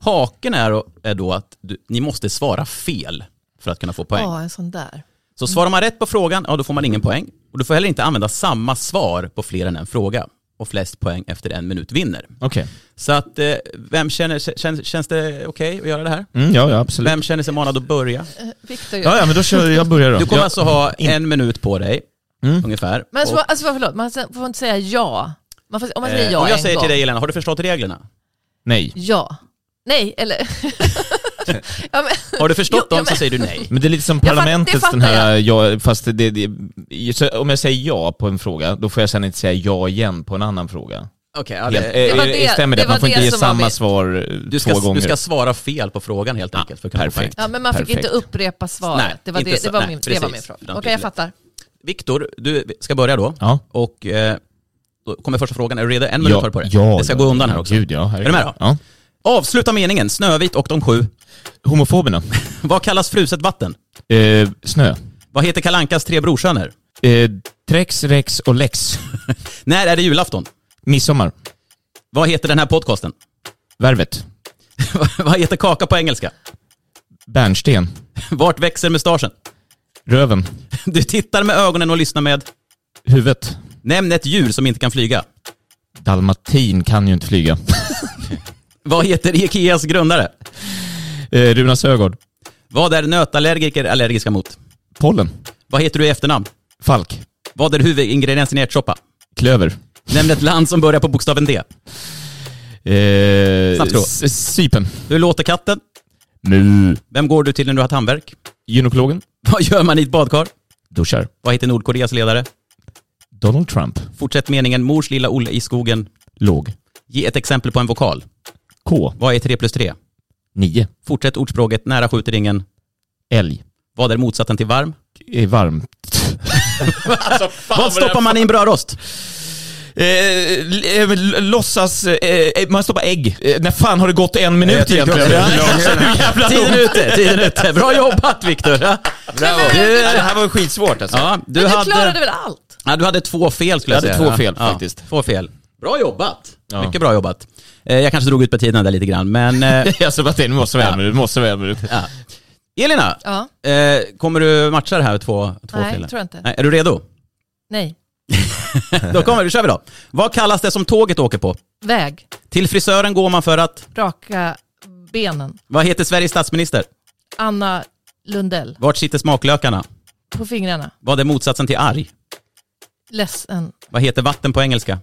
Haken är då, att du, ni måste svara fel för att kunna få poäng. Ja, en sån där. Så svarar man rätt på frågan, ja då får man ingen poäng. Och du får heller inte använda samma svar på fler än en fråga. Och flest poäng efter en minut vinner. Okej. Så att, eh, vem känner, känns, känns det okej att göra det här? Mm, ja, ja, absolut. Vem känner sig manad att börja? Eh, Victor Ja, ja, men då kör jag börjar då. Du kommer Ja. alltså ha en minut på dig, ungefär. Men alltså, Och, alltså förlåt, man får inte säga ja. Man får, om man säger eh, ja om jag en säger gång. till dig Elena, har du förstått reglerna? Nej. Ja. Nej, eller... (laughs) ja, men... Har du förstått Jo, dem ja, så säger du nej. Men det är lite som Jag fatt- parlamentets den här, ja, fast det, det, så om jag säger ja på en fråga, då får jag sen inte säga ja igen på en annan fråga. Okej, ja, Helt, det- eh, Det var det- stämmer det? det att man får inte ge samma svar eh, Du ska, två gånger? du ska svara fel på frågan helt enkelt för att kunna perfekt. Ja, men man fick Perfekt. inte upprepa svaret. Nej, det, var det, det, var nej, min, det var min fråga. Okej, jag tydligt. fattar. Viktor, du ska börja då. Ja. Och eh, då kommer första frågan. Är du redo? En minut Ja, har du på dig. ja, det ska ja, gå undan ja, här också. Gud, ja, är du med då? Ja. Avsluta meningen. Snövit och de sju. Homofoberna. (laughs) Vad kallas fruset vatten? Eh, snö. Vad heter Kalankas tre brorsöner? Eh, Trex, Rex och Lex. (laughs) När är det julafton? Midsommar. Vad heter den här podcasten? Värvet. (laughs) Vad heter kaka på engelska? Bärnsten. Vart växer mustaschen? Röven. (laughs) Du tittar med ögonen och lyssnar med? Huvudet. Nämn ett djur som inte kan flyga. Dalmatin kan ju inte flyga. (laughs) Vad heter Ikeas grundare? Eh, Runa Sögaard. Vad är nötallergiker allergiska mot? Pollen. Vad heter du i efternamn? Falk. Vad är huvudingrediensen i ärtsoppa? Klöver. Nämn ett land som börjar på bokstaven D. Eh, Snabbt då. S- Sypen. Hur låter katten? Mu. Vem går du till när du har tandvärk? Gynekologen. Vad gör man i ett badkar? Duschar. Vad heter Nordkoreas ledare? Donald Trump. Fortsätt meningen. Mors lilla Olle i skogen. Låg. Ge ett exempel på en vokal. K. Vad är 3 plus 3? 9. Fortsätt ordspråket. Nära skjuter ingen. Älg. Vad är motsatsen till varm? Är varmt. (laughs) Vad stoppar man i en brödrost? Eh, eh, låtsas... Eh, man stoppar ägg. Eh, när fan har det gått en minut Jag egentligen? jävla Tiden är ute, tiden är ute. Bra jobbat Viktor. Bravo. Du, Det här var skitsvårt alltså. ja, du, Men du hade, klarade väl allt? ja, du hade två fel skulle jag, Jag hade säga. två fel, ja, faktiskt. Två fel. Bra jobbat. Ja. Mycket bra jobbat. Eh, jag kanske drog ut på tiden där lite grann, men... Eh, (laughs) Jag sa bara att det måste vara en minut, måste vara en minut. ja. Elina, Ja. eh, kommer du matcha det här två, två Nej, fel? tror jag inte. Nej, är du redo? Nej. (laughs) Då kommer vi, kör vi då. Vad kallas det som tåget åker på? Väg. Till frisören går man för att... Raka benen. Vad heter Sveriges statsminister? Anna Lundell. Vart sitter smaklökarna? På fingrarna. Vad är motsatsen till arg? Ledsen. Vad heter vatten på engelska?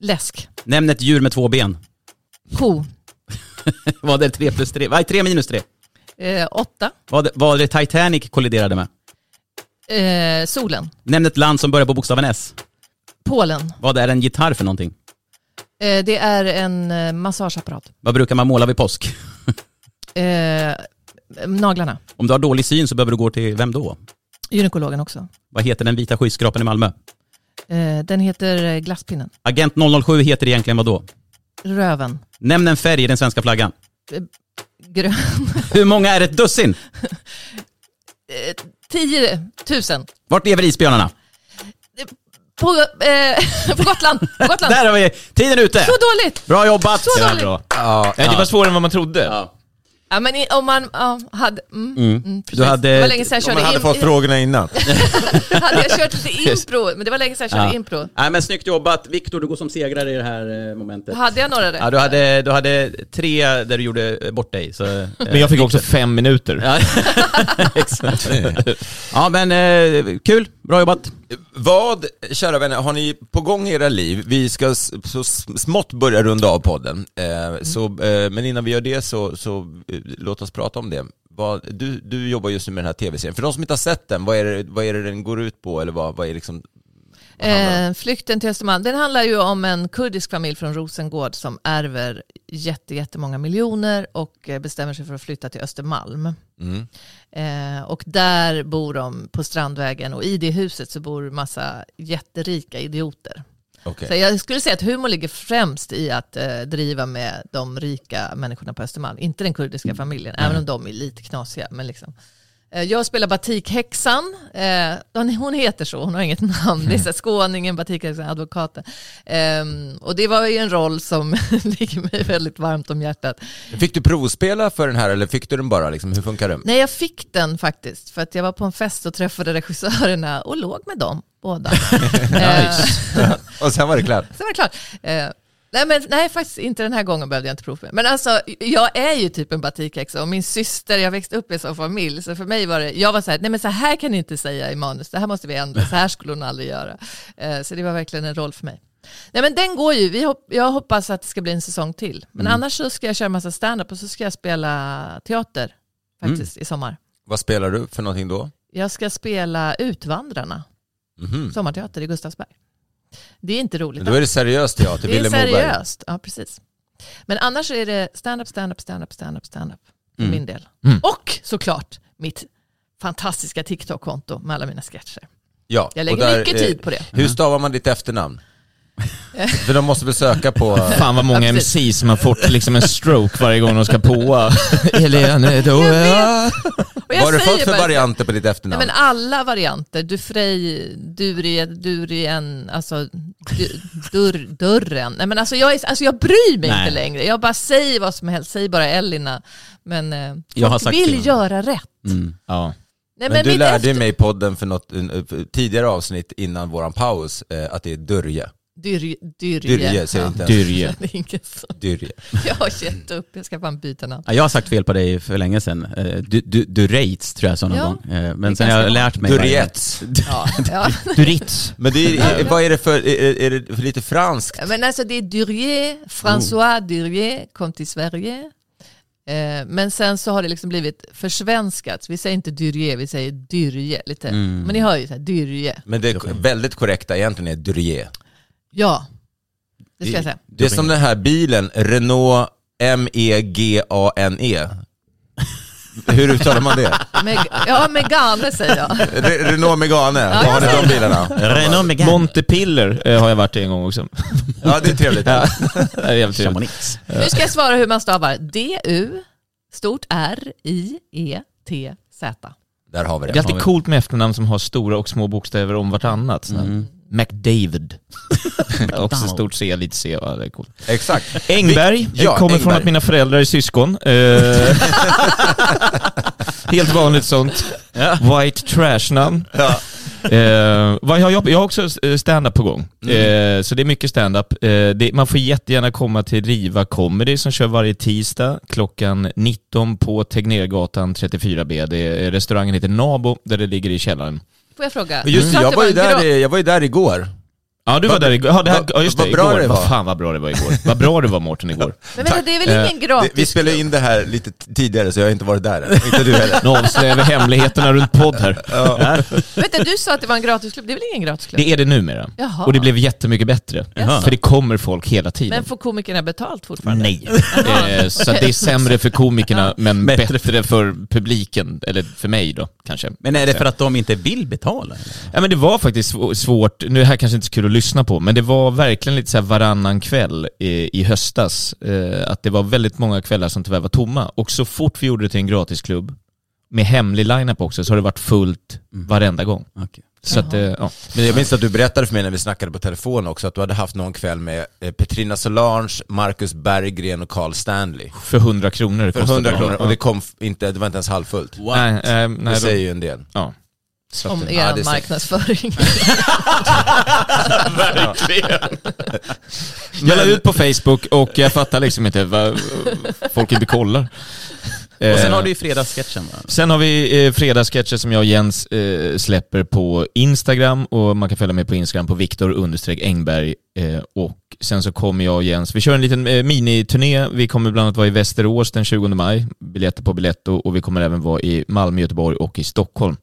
Läsk. Nämn ett djur med två ben. Ko. (laughs) Vad är tre plus tre? Vad är tre minus tre? Eh, åtta. Vad, vad är det Titanic kolliderade med? Eh, solen. Nämn ett land som börjar på bokstaven S. Polen. Vad är en gitarr för någonting? Eh, det är en eh, massageapparat. Vad brukar man måla vid påsk? (laughs) Eh, Naglarna. Om du har dålig syn så behöver du gå till vem då? Gynekologen också. Vad heter den vita skyskrapan i Malmö? Eh, Den heter eh, Glasspinnen. Agent 007 heter egentligen vad då? Röven. Nämn en färg i den svenska flaggan. Eh, Grön. Hur många är ett dussin? (laughs) Eh, 10 000. Vart lever isbjörnarna? På, eh, (laughs) på Gotland. På Gotland. Där har vi tiden ute! Så dåligt! Bra jobbat! Så Ja, dåligt. bra. Ja, det var svårare än vad man trodde. Ja. Ja men i, om man ja, hade... Mm, Mm. mm, precis. Du hade- Det var länge sedan jag Om körde man hade in, fått frågorna innan. (laughs) hade jag kört lite (laughs) impro, men det var länge sedan jag körde Ja. impro. Nej men snyggt jobbat. Viktor, du går som segrare i det här eh, momentet. Hade jag några rätt? Ja, du hade, du hade tre där du gjorde eh, bort dig. Så, eh, Men jag fick också fem minuter. Ja, (laughs) exakt. ja men eh, kul, bra jobbat. Vad, kära vänner, har ni på gång i era liv? Vi ska så smått börja runda av podden. Eh, så, eh, men innan vi gör det så, så eh, låt oss prata om det. Vad, du, du jobbar just nu med den här tv-serien. För de som inte har sett den, vad är det, vad är det den går ut på? Eller vad, vad är liksom... Eh, flykten till Östermalm, den handlar ju om en kurdisk familj från Rosengård som ärver jätte, jättemånga miljoner och eh, bestämmer sig för att flytta till Östermalm. Mm. Eh, och där bor de på Strandvägen och i det huset så bor massa jätterika idioter. Okej. Så jag skulle säga att humor ligger främst i att eh, driva med de rika människorna på Östermalm, inte den kurdiska familjen, även om de är lite knasiga. Men liksom. Eh, jag spelar Batikhäxan, eh, hon- heter så, hon har inget namn, det är så här skåningen, Batikhäxan, advokaten. Ehm, och det var ju en roll som (laughs) ligger mig väldigt varmt om hjärtat. Fick du provspela för den här eller fick du den bara? Liksom, hur funkar det? Nej, jag fick den faktiskt, för att jag var på en fest och träffade regissörerna och låg med dem båda. (laughs) Eh, (laughs) Och sen var det klart. Sen var det klart. Nej, men, nej, faktiskt inte den här gången behövde jag inte prova. Men alltså, jag är ju typ en batikhäxa och min syster, jag växte upp i en sån familj, så för mig var det, jag var så här, nej men så här kan ni inte säga i manus, det här måste vi ändra, så här skulle hon aldrig göra. Eh, så det var verkligen en roll för mig. Nej men den går ju, vi hopp, jag hoppas att det ska bli en säsong till. Men Mm. annars så ska jag köra massa stand-up och så ska jag spela teater faktiskt i sommar. Vad spelar du för någonting då? Jag ska spela Utvandrarna, Mhm. sommarteater i Gustavsberg. Det är inte roligt. Då är det seriöst teater, Det är Moberg. seriöst, ja precis. Men annars är det stand-up, stand-up, stand-up, stand-up, stand-up för Mm. min del. Mm. Och såklart mitt fantastiska TikTok-konto med alla mina sketcher. Ja, Jag lägger mycket eh, tid på det. Hur stavar man ditt efternamn? För de måste väl söka på... Fan vad många Ja. MC som har fått liksom en stroke varje gång de ska påa. (laughs) Helene då... Jag Vad har du säger fått för varianter på ditt Nej, efternamn? men alla varianter, Dufrej, Durie, Durien, alltså du, dörr, dörren. Nej, men alltså, jag, är, alltså jag bryr mig Nej. inte längre. Jag bara säger vad som helst, säg bara Elina. Men eh, Jag har folk sagt vill till. göra rätt. Mm. Ja. Nej, men du mitt lärde efter- mig i podden för något för tidigare avsnitt innan våran paus eh, att det är Dörje. Dyrje. Dyrje, Dyrje säger inte. (laughs) Jag har gett upp, jag ska fan byta namn. Ja, jag har sagt fel på dig för länge sedan. Eh, Du, du, du rates tror jag sa någon Ja, gång. Eh, Men sen har jag ganska lärt mig. Durriets. Ja, ja. (laughs) Duritz. Men det är, vad är det för, är, är det för lite franskt? Men alltså det är Dyrje, François Dyrje kom till Sverige. Eh, Men sen så har det liksom blivit försvenskat. Vi säger inte Dyrje, vi säger Dyrje. Lite. Mm. Men ni hör ju så här, Dyrje. Men det väldigt korrekta egentligen är Dyrje. Ja, det ska jag säga. Det är som den här bilen, Renault M-E-G-A-N-E. Hur uttalar man det? Meg ja, Megane säger jag. Re- Renault Megane, Ja, vad har ni jag de bilarna? Renault Megane. Montepiller eh, har jag varit i en gång också. Ja, det är trevligt. (laughs) Ja, det är jävligt trevligt. Nu ska jag svara hur man stavar. D-U, stort R, I, E, T, Z. Där har vi Det är det. alltid coolt med efternamn som har stora och små bokstäver om vartannat. Mm. McDavid. (laughs) Också stort C, lite C. Ja, det är coolt. Exakt. Engberg Vi- ja, kommer från Engberg. att mina föräldrar är syskon. Eh, (laughs) helt vanligt sånt. White trash-namn. Ja. Eh, vad jag, jag har också eh, stand-up på gång. Mm. Eh, så det är mycket stand-up. Eh, man får jättegärna komma till Riva Comedy som kör varje tisdag klockan 19 på Tegnérgatan 34B. Det är, restaurangen heter Nabo där det ligger i källaren. Får jag fråga? Just jag var, ju där, i- jag var ju där igår. Ja, du var där igår. Ja, det här, vad- ja, just vad det, bra igår. det var. Vad fan vad bra det var igår. Vad bra det var Mårten igår. (laughs) Men vänta, det är väl ingen Vi, gratis? vi spelade in det här lite tidigare så jag har inte varit där än. Inte du heller. (laughs) Nu avslöjar vi hemligheterna runt podd här. Ja. Vänta, du sa att det var en gratisklubb. Det är väl ingen gratisklubb? Det är det numera. Jaha. Och det blev jättemycket bättre. Jaha. För det kommer folk hela tiden. Men får komikerna betalt fortfarande? Nej. (laughs) Eh, så det är sämre för komikerna men bättre, för publiken, eller för mig då kanske. Men är det för att de inte vill betala? Eller? Ja men det var faktiskt sv- svårt, nu är det här kanske inte så kul att lyssna på, men det var verkligen lite så här varannan kväll i, i höstas, eh, att det var väldigt många kvällar som tyvärr var tomma. Och så fort vi gjorde det till en gratisklubb, med hemlig line-up också, så har det varit fullt varenda gång. Så att, eh, ja. Men jag minns att du berättade för mig när vi snackade på telefon också att du hade haft någon kväll med eh, Petrina Solange, Marcus Berggren och Carl Stanley. För 100 kronor För kostade 100 det. kronor och det kom inte, det var inte ens halvfullt. Nej, eh, nej, det säger ju en del. Ja. Så Om er Ja, marknadsföring. (laughs) Verkligen. Jag la ut på Facebook och jag fattar liksom inte vad folk inte kollar. Och sen Eh, har du ju fredagssketchen va? Sen har vi eh, fredagssketcher som jag och Jens eh, släpper på Instagram och man kan följa mig på Instagram på Viktor understreck Engberg eh, och sen så kommer jag och Jens, vi kör en liten eh, miniturné, vi kommer bland annat vara i Västerås den 20 maj, biljetter på Biletto och vi kommer även vara i Malmö, Göteborg och i Stockholm.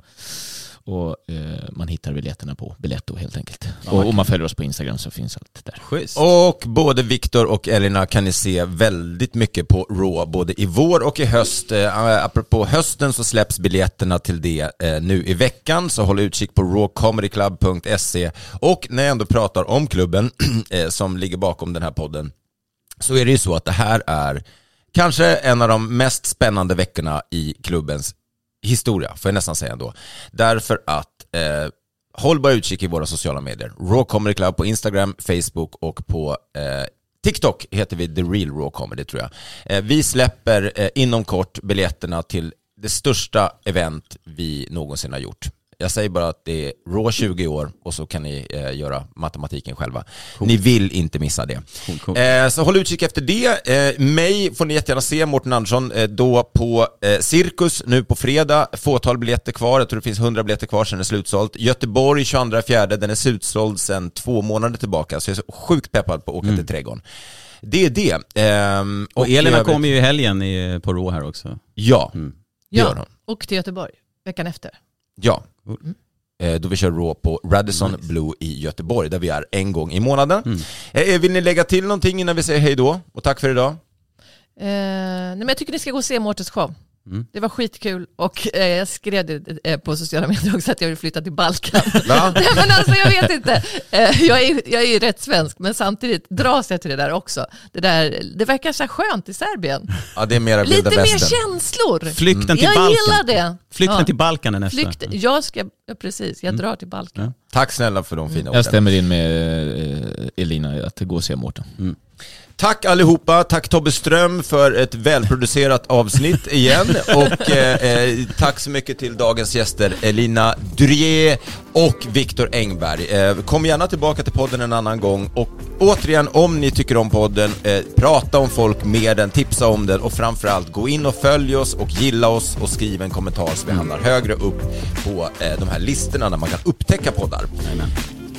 Och eh, man hittar biljetterna på Biletto helt enkelt. och om man följer oss på Instagram så finns allt där. Schysst. Och både Viktor och Elina kan ni se väldigt mycket på Raw, både i vår och i höst. Eh, apropå hösten så släpps biljetterna till det eh, nu i veckan, så håll utkik på rawcomedyclub.se. Och när jag ändå pratar om klubben (clears throat) eh, som ligger bakom den här podden, så är det ju så att det här är kanske en av de mest spännande veckorna i klubbens historia, får jag nästan säga ändå. Därför att eh, håll bara utkik i våra sociala medier. Raw Comedy Club på Instagram, Facebook och på eh, TikTok heter vi The Real Raw Comedy tror jag. Eh, vi släpper eh, inom kort biljetterna till det största event vi någonsin har gjort. Jag säger bara att det är Raw 20 år och så kan ni eh, göra matematiken själva. Ni vill inte missa det. Eh, så håll utkik efter det. Eh, mig får ni jättegärna se, Mårten Andersson, eh, då på eh, Cirkus nu på fredag. Fåtal biljetter kvar, jag tror det finns 100 biljetter kvar sen är det slutsålt. Göteborg 22 fjärde, den är slutsåld sen två månader tillbaka, så jag är så sjukt peppad på att åka till Trädgården. Det är det. Ehm, Och Elina i övrigt- kommer ju i helgen i, på Raw här också. Ja, det gör Ja, hon. och till Göteborg veckan efter. Ja. Eh, Då vi kör Raw på Radisson Blue i Göteborg, där vi är en gång i månaden. Eh, Vill ni lägga till någonting innan vi säger hej då? Och tack för idag. Eh, nej, men jag tycker ni ska gå och se Mårtens show. Mm. Det var skitkul och eh, jag skrev det eh, på sociala medier också att jag vill flytta till Balkan. (laughs) Nej, (laughs) men alltså jag vet inte. Eh, jag, är, jag är ju rätt svensk men samtidigt dras jag till det där också. Det, där, det verkar så skönt i Serbien. Ja, det är mera Lite mer känslor. Flykten till jag Balkan. gillar det. Flykten Ja. till Balkan är nästa. Flykt, jag ska, ja, precis, jag drar till Balkan. Tack snälla för de fina orden. Jag stämmer in med eh, Elina att gå och se Mårten. Tack allihopa, tack Tobbe Ström för ett välproducerat avsnitt igen och eh, eh tack så mycket till dagens gäster Elina Durier och Viktor Engberg. Eh, kom gärna tillbaka till podden en annan gång och återigen om ni tycker om podden, eh, prata om folk med den, tipsa om den och framförallt gå in och följ oss och gilla oss och skriv en kommentar så vi hamnar högre upp på eh, de här listorna där man kan upptäcka poddar.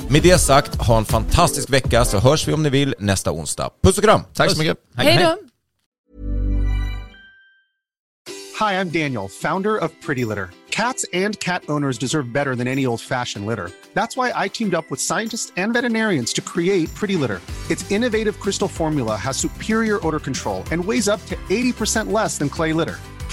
Med det sagt, ha en fantastisk vecka så hörs vi om ni vill nästa onsdag. Puss och kram! Tack så mycket. Hej då! Hi, I'm Daniel, founder of Pretty Litter. Cats and cat owners deserve better than any old fashioned litter. That's why I teamed up with scientists and veterinarians to create Pretty Litter. Its innovative crystal formula has superior odor control and weighs up to 80% less than clay litter.